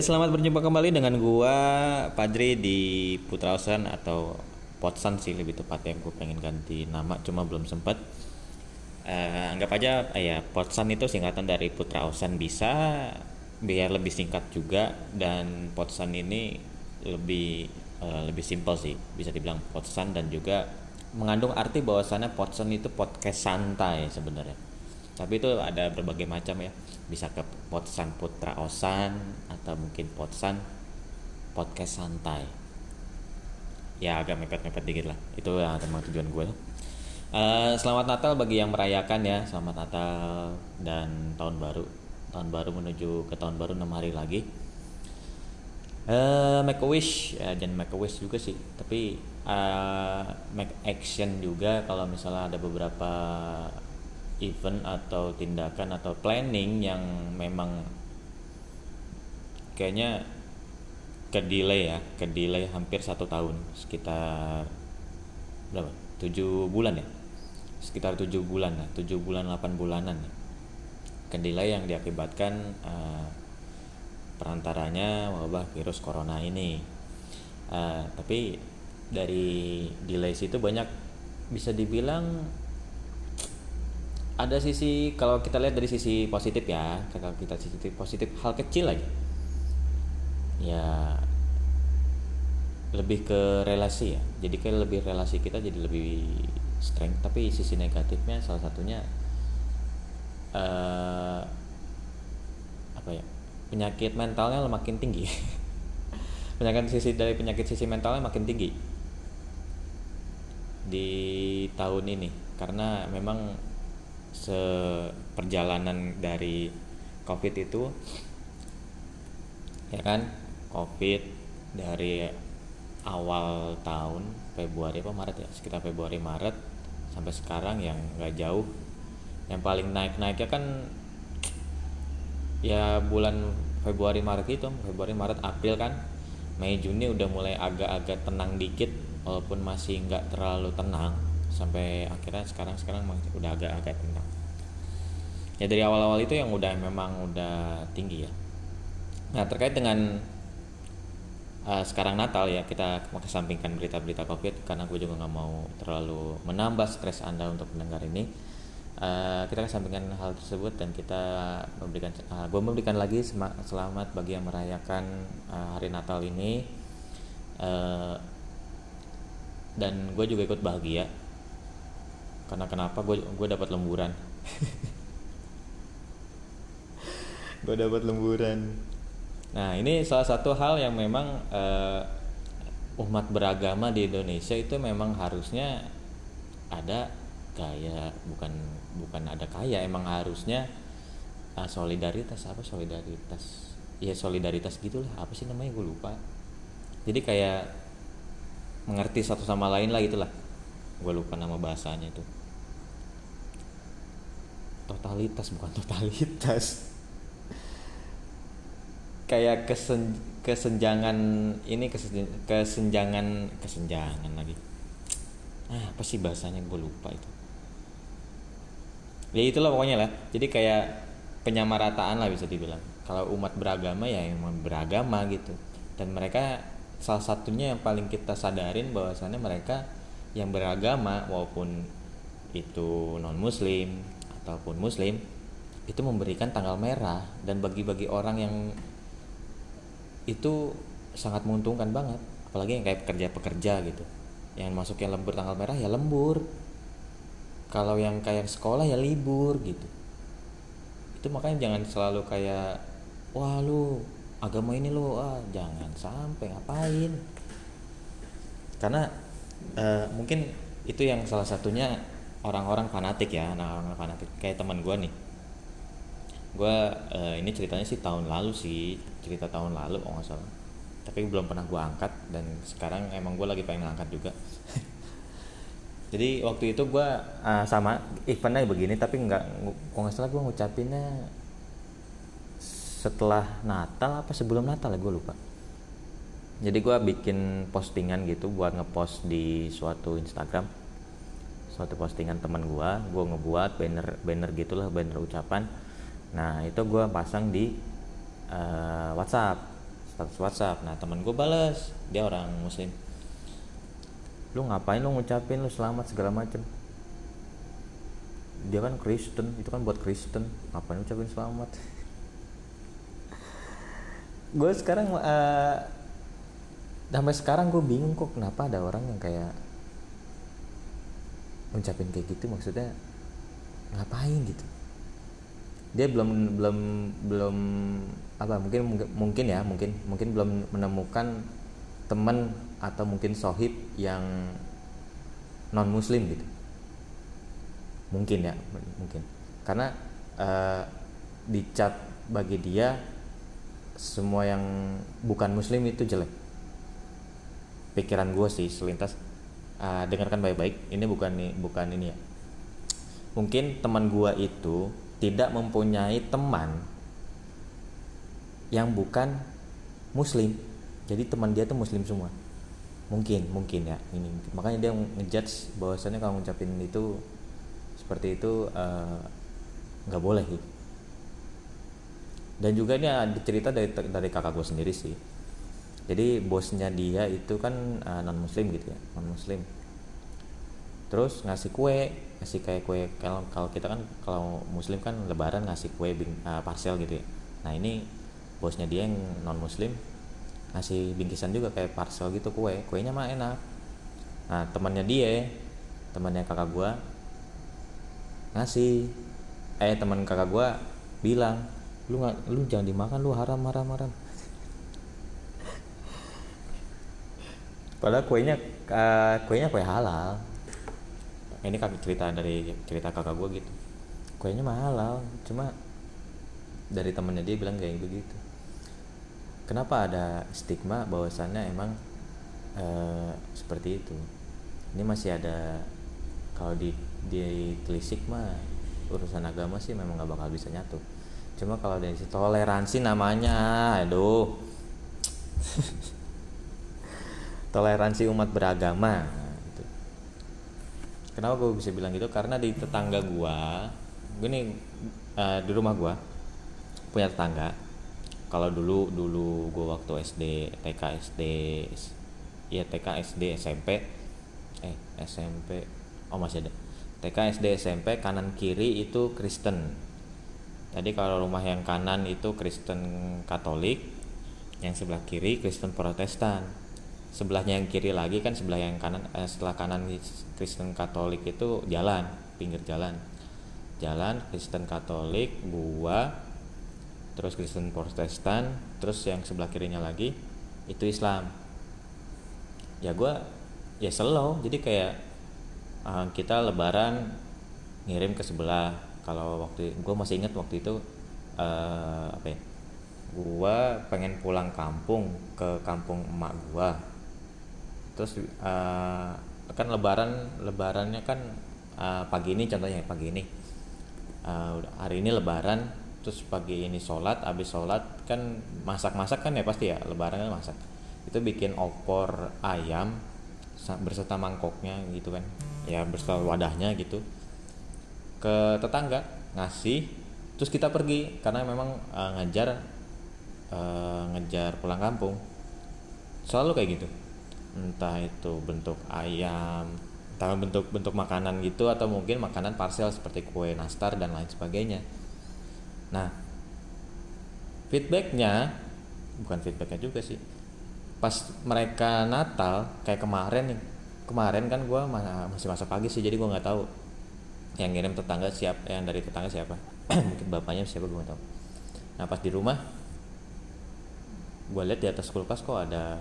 Ya selamat berjumpa kembali dengan gua Padri di Putra Osan atau Potsan sih lebih tepatnya gue pengen ganti nama cuma belum sempat Eh, anggap aja eh, ya Potsan itu singkatan dari Putra Osan bisa biar lebih singkat juga dan Potsan ini lebih eh, lebih simpel sih bisa dibilang Potsan dan juga mengandung arti bahwasannya Potsan itu podcast santai sebenarnya. Tapi itu ada berbagai macam ya bisa ke Potsan Putra Osan atau mungkin Potsan podcast santai. Ya agak mepet-mepet dikit lah. Itu yang memang tujuan gue. Eh, selamat Natal bagi yang merayakan ya. Selamat Natal dan tahun baru. Tahun baru menuju ke tahun baru enam hari lagi. Eh make a wish. Ya jangan make a wish juga sih. Tapi eh, make action juga kalau misalnya ada beberapa event atau tindakan atau planning yang memang kayaknya ke delay ya ke delay hampir satu tahun sekitar berapa? Tujuh bulan ya? Sekitar tujuh bulan lah tujuh bulan 8 bulanan ya. Ke delay yang diakibatkan eh, perantaranya wabah virus corona ini. Eh, tapi dari delay itu banyak bisa dibilang ada sisi kalau kita lihat dari sisi positif ya kalau kita sisi positif hal kecil aja. Ya lebih ke relasi ya. Jadi kayak lebih relasi kita jadi lebih strength. Tapi sisi negatifnya salah satunya eh apa ya penyakit mentalnya makin tinggi. Penyakit sisi dari penyakit sisi mentalnya makin tinggi. Di tahun ini. Karena memang seperjalanan dari covid itu ya kan? Covid dari awal tahun Februari apa Maret ya? Sekitar Februari Maret sampai sekarang yang nggak jauh. Yang paling naik naiknya kan ya bulan Februari Maret itu Februari Maret April kan. Mei Juni udah mulai agak-agak tenang dikit walaupun masih nggak terlalu tenang sampai akhirnya sekarang sekarang udah agak-agak tenang. Ya dari awal-awal itu yang udah memang udah tinggi ya. Nah terkait dengan uh, sekarang Natal ya kita kesampingkan berita-berita COVID karena gue juga nggak mau terlalu menambah stres anda untuk mendengar ini. Uh, kita kesampingkan hal tersebut dan kita memberikan uh, gue memberikan lagi selamat bagi yang merayakan uh, hari Natal ini. Uh, dan gue juga ikut bahagia karena kenapa? Gue gue dapat lemburan. Gue dapat lemburan. Nah, ini salah satu hal yang memang uh, umat beragama di Indonesia itu memang harusnya ada kaya bukan bukan ada kaya emang harusnya uh, solidaritas. Apa solidaritas? Ya solidaritas gitulah. Apa sih namanya? Gue lupa. Jadi kayak mengerti satu sama lain lah itulah. Gue lupa nama bahasanya itu totalitas bukan totalitas. Kayak kesen, kesenjangan ini kesen, kesenjangan kesenjangan lagi. Ah, apa sih bahasanya? Gue lupa itu. Ya itulah pokoknya lah. Jadi kayak penyamarataan lah bisa dibilang. Kalau umat beragama ya emang beragama gitu. Dan mereka salah satunya yang paling kita sadarin bahwasannya mereka yang beragama walaupun itu non muslim ataupun muslim itu memberikan tanggal merah. Dan bagi-bagi orang yang itu sangat menguntungkan banget. Apalagi yang kayak pekerja-pekerja gitu. Yang masuknya lembur tanggal merah ya lembur. Kalau yang kayak sekolah ya libur gitu. Itu makanya jangan selalu kayak wah lu agama ini lu ah jangan sampai ngapain? Karena uh, mungkin itu yang salah satunya orang-orang fanatik ya orang-orang fanatik. Kayak teman gue nih. Gue uh, ini ceritanya sih tahun lalu sih cerita tahun lalu kalau nggak salah. Tapi belum pernah gue angkat dan sekarang emang gue lagi pengen angkat juga. Jadi waktu itu gue uh, sama eventnya begini tapi nggak kok nggak salah gue ngucapinnya setelah Natal apa sebelum Natal ya gue lupa. Jadi gue bikin postingan gitu buat ngepost di suatu Instagram suatu postingan teman gue gue ngebuat banner banner gitulah banner ucapan. Nah itu gue pasang di uh, WhatsApp status WhatsApp. Nah teman gue balas dia orang Muslim. Lu ngapain lu ngucapin lu selamat segala macem? Dia kan Kristen itu kan buat Kristen. Ngapain ngucapin selamat? Gue sekarang uh, sampai sekarang gue bingung kok kenapa ada orang yang kayak ngucapin kayak gitu maksudnya ngapain gitu? Dia belum belum belum apa mungkin mungkin ya mungkin mungkin belum menemukan teman atau mungkin sohib yang non muslim gitu. Mungkin ya mungkin. Karena uh, di chat bagi dia semua yang bukan muslim itu jelek. Pikiran gue sih selintas uh, dengarkan baik-baik. Ini bukan nih bukan ini ya. Mungkin teman gue itu tidak mempunyai teman yang bukan muslim. Jadi teman dia tuh muslim semua. Mungkin mungkin ya. Ini makanya dia ngejudge bahwasannya kalau ngucapin itu seperti itu eh, nggak uh, boleh gitu. Dan juga ini ada cerita dari dari kakak gue sendiri sih jadi bosnya dia itu kan uh, eh, non muslim gitu ya non muslim terus ngasih kue ngasih kayak kue kalau kalau kita kan kalau muslim kan lebaran ngasih kue uh, parcel gitu ya. Nah ini bosnya dia yang non muslim ngasih bingkisan juga kayak parcel gitu kue kuenya mah enak. Nah temannya dia temannya kakak gua ngasih. Eh teman kakak gua bilang lu nggak lu jangan dimakan lu haram haram haram padahal kuenya uh, kuenya kue halal. Ini kakak cerita dari cerita kakak gua gitu. Kuenya mah halal cuma dari temannya dia bilang kayak begitu. Kenapa ada stigma bahwasannya emang e, seperti itu? Ini masih ada kalau di di telisik mah urusan agama sih memang nggak bakal bisa nyatu. Cuma kalau dari toleransi namanya aduh toleransi umat beragama. Gitu. kenapa gue bisa bilang gitu? Karena di tetangga gue nih uh, di rumah gue punya tetangga. Kalau dulu dulu gue waktu SD TK SD iya TK SD SMP eh SMP oh masih ada. TK SD SMP kanan kiri itu Kristen. Tadi kalau rumah yang kanan itu Kristen Katolik yang sebelah kiri Kristen Protestan sebelahnya yang kiri lagi kan sebelah yang kanan eh, setelah kanan Kristen Katolik itu jalan pinggir jalan. Jalan Kristen Katolik gua terus Kristen Protestan terus yang sebelah kirinya lagi itu Islam. Ya gue ya slow jadi kayak uh, kita Lebaran ngirim ke sebelah. Kalau waktu gue masih ingat waktu itu uh, apa ya gue pengen pulang kampung ke kampung emak gue terus uh, kan Lebaran Lebarannya kan uh, pagi ini contohnya pagi ini. Uh, hari ini Lebaran terus pagi ini sholat habis sholat kan masak-masak kan ya pasti ya lebaran kan masak. Itu bikin opor ayam berserta mangkoknya gitu kan. Ya berserta wadahnya gitu. Ke tetangga ngasih terus kita pergi karena memang uh, ngejar uh, ngejar pulang kampung. Selalu kayak gitu entah itu bentuk ayam entah bentuk bentuk makanan gitu atau mungkin makanan parcel seperti kue nastar dan lain sebagainya. Nah feedbacknya bukan feedbacknya juga sih. Pas mereka Natal kayak kemarin nih kemarin kan gue masih masa pagi sih jadi gue nggak tahu yang ngirim tetangga siapa yang dari tetangga siapa. Mungkin bapaknya siapa gue nggak tahu. Nah pas di rumah gue lihat di atas kulkas kok ada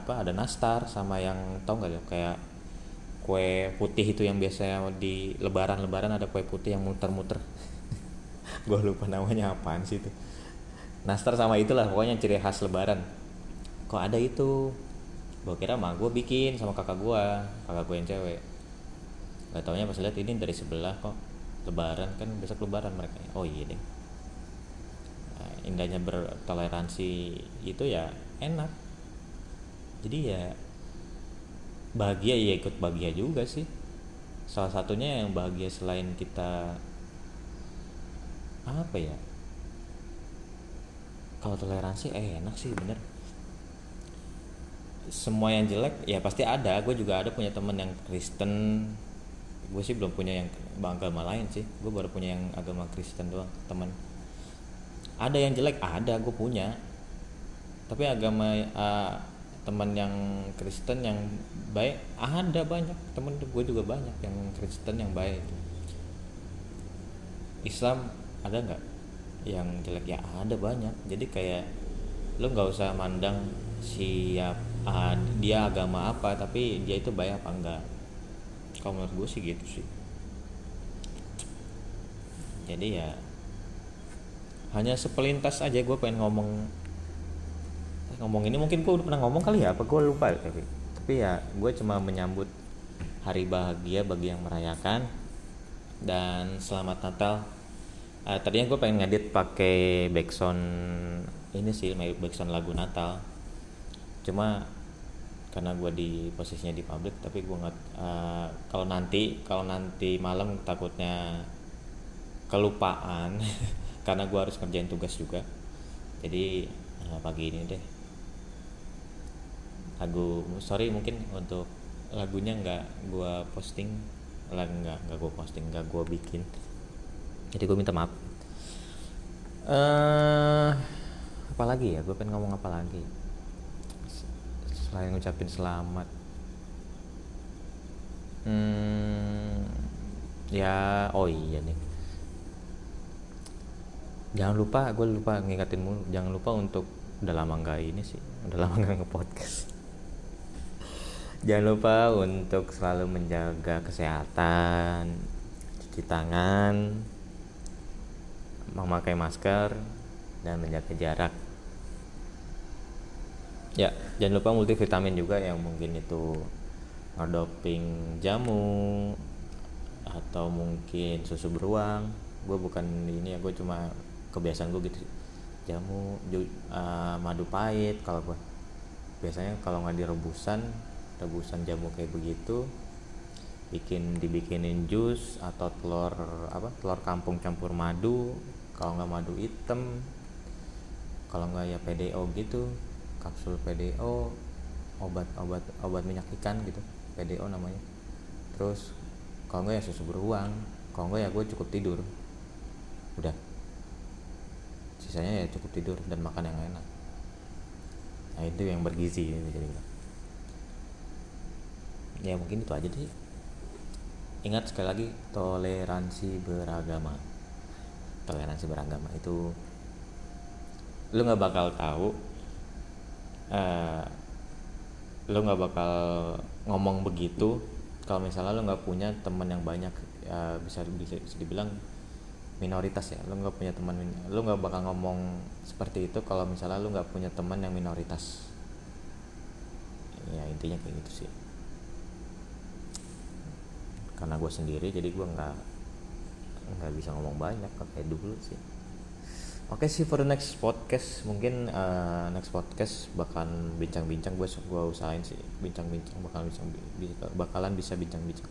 apa ada nastar sama yang tau nggak ya kayak kue putih itu yang biasanya di lebaran-lebaran ada kue putih yang muter-muter. Gue lupa namanya apaan sih itu. Nastar sama itulah pokoknya ciri khas lebaran. Kok ada itu? Gue kira mah gue bikin sama kakak gue kakak gue yang cewek. Gak taunya pas lihat ini dari sebelah kok lebaran kan besok lebaran mereka oh iya deh. Nah, indahnya bertoleransi itu ya enak jadi ya bahagia ya ikut bahagia juga sih. Salah satunya yang bahagia selain kita apa ya? Kalau toleransi eh enak sih bener. Semua yang jelek ya pasti ada. Gue juga ada punya temen yang Kristen. Gue sih belum punya yang agama lain sih. Gue baru punya yang agama Kristen doang teman ada yang jelek ada gue punya. Tapi agama uh, teman yang Kristen yang baik ada banyak temen gue juga banyak yang Kristen yang baik. Islam ada nggak? Yang jelek? Ya ada banyak. Jadi kayak lu nggak usah mandang siap uh, dia agama apa tapi dia itu baik apa enggak kalau menurut gue sih gitu sih. Jadi ya hanya sepelintas aja gue pengen ngomong ngomong ini mungkin gue udah pernah ngomong kali ya apa gue lupa. Tapi tapi ya gue cuma menyambut hari bahagia bagi yang merayakan. Dan selamat Natal. Uh, tadinya gue pengen ngedit pakai backsound ini sih backsound lagu Natal. Cuma karena gue di posisinya di publik tapi gue nggak uh, kalau nanti kalau nanti malam takutnya kelupaan karena gue harus kerjain tugas juga. Jadi uh, pagi ini deh lagu sorry mungkin untuk lagunya nggak gue posting lagu nggak nggak gue posting nggak gue bikin. Jadi gue minta maaf. Uh, apa lagi ya? Gue pengen ngomong apa lagi? Selain ngucapin selamat. Hmm, ya oh iya nih. Jangan lupa gue lupa ngingetin mulu. Jangan lupa untuk udah lama nggak ini sih. Udah lama nggak ngepodcast jangan lupa untuk selalu menjaga kesehatan cuci tangan memakai masker dan menjaga jarak. Ya jangan lupa multivitamin juga yang mungkin itu ngedoping jamu atau mungkin susu beruang. Gue bukan ini ya gue cuma kebiasaan gue gitu. Jamu uh, madu pahit kalau gue biasanya kalau nggak direbusan rebusan jamu kayak begitu bikin dibikinin jus atau telur apa telur kampung campur madu kalau nggak madu hitam kalau nggak ya PDO gitu kapsul PDO obat obat obat minyak ikan gitu PDO namanya. Terus kalau nggak ya susu beruang kalau nggak ya gue cukup tidur. Udah. Sisanya ya cukup tidur dan makan yang enak. Nah itu yang bergizi jadi ya mungkin itu aja deh ingat sekali lagi toleransi beragama. Toleransi beragama itu lu nggak bakal tahu uh, lu nggak bakal ngomong begitu kalau misalnya lu nggak punya teman yang banyak uh, bisa bisa, bisa dibilang minoritas ya. Lu nggak punya teman lu nggak bakal ngomong seperti itu kalau misalnya lu nggak punya teman yang minoritas. Ya intinya kayak gitu sih karena gue sendiri jadi gue nggak nggak bisa ngomong banyak kayak dulu sih. Oke okay, sih for the next podcast mungkin uh, next podcast bakalan bincang-bincang gue gue usahain sih bincang-bincang bakalan bincang bakalan bisa bincang-bincang.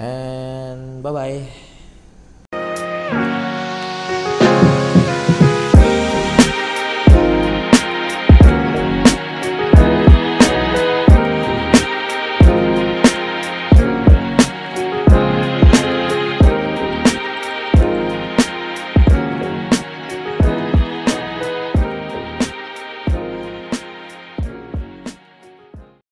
And bye bye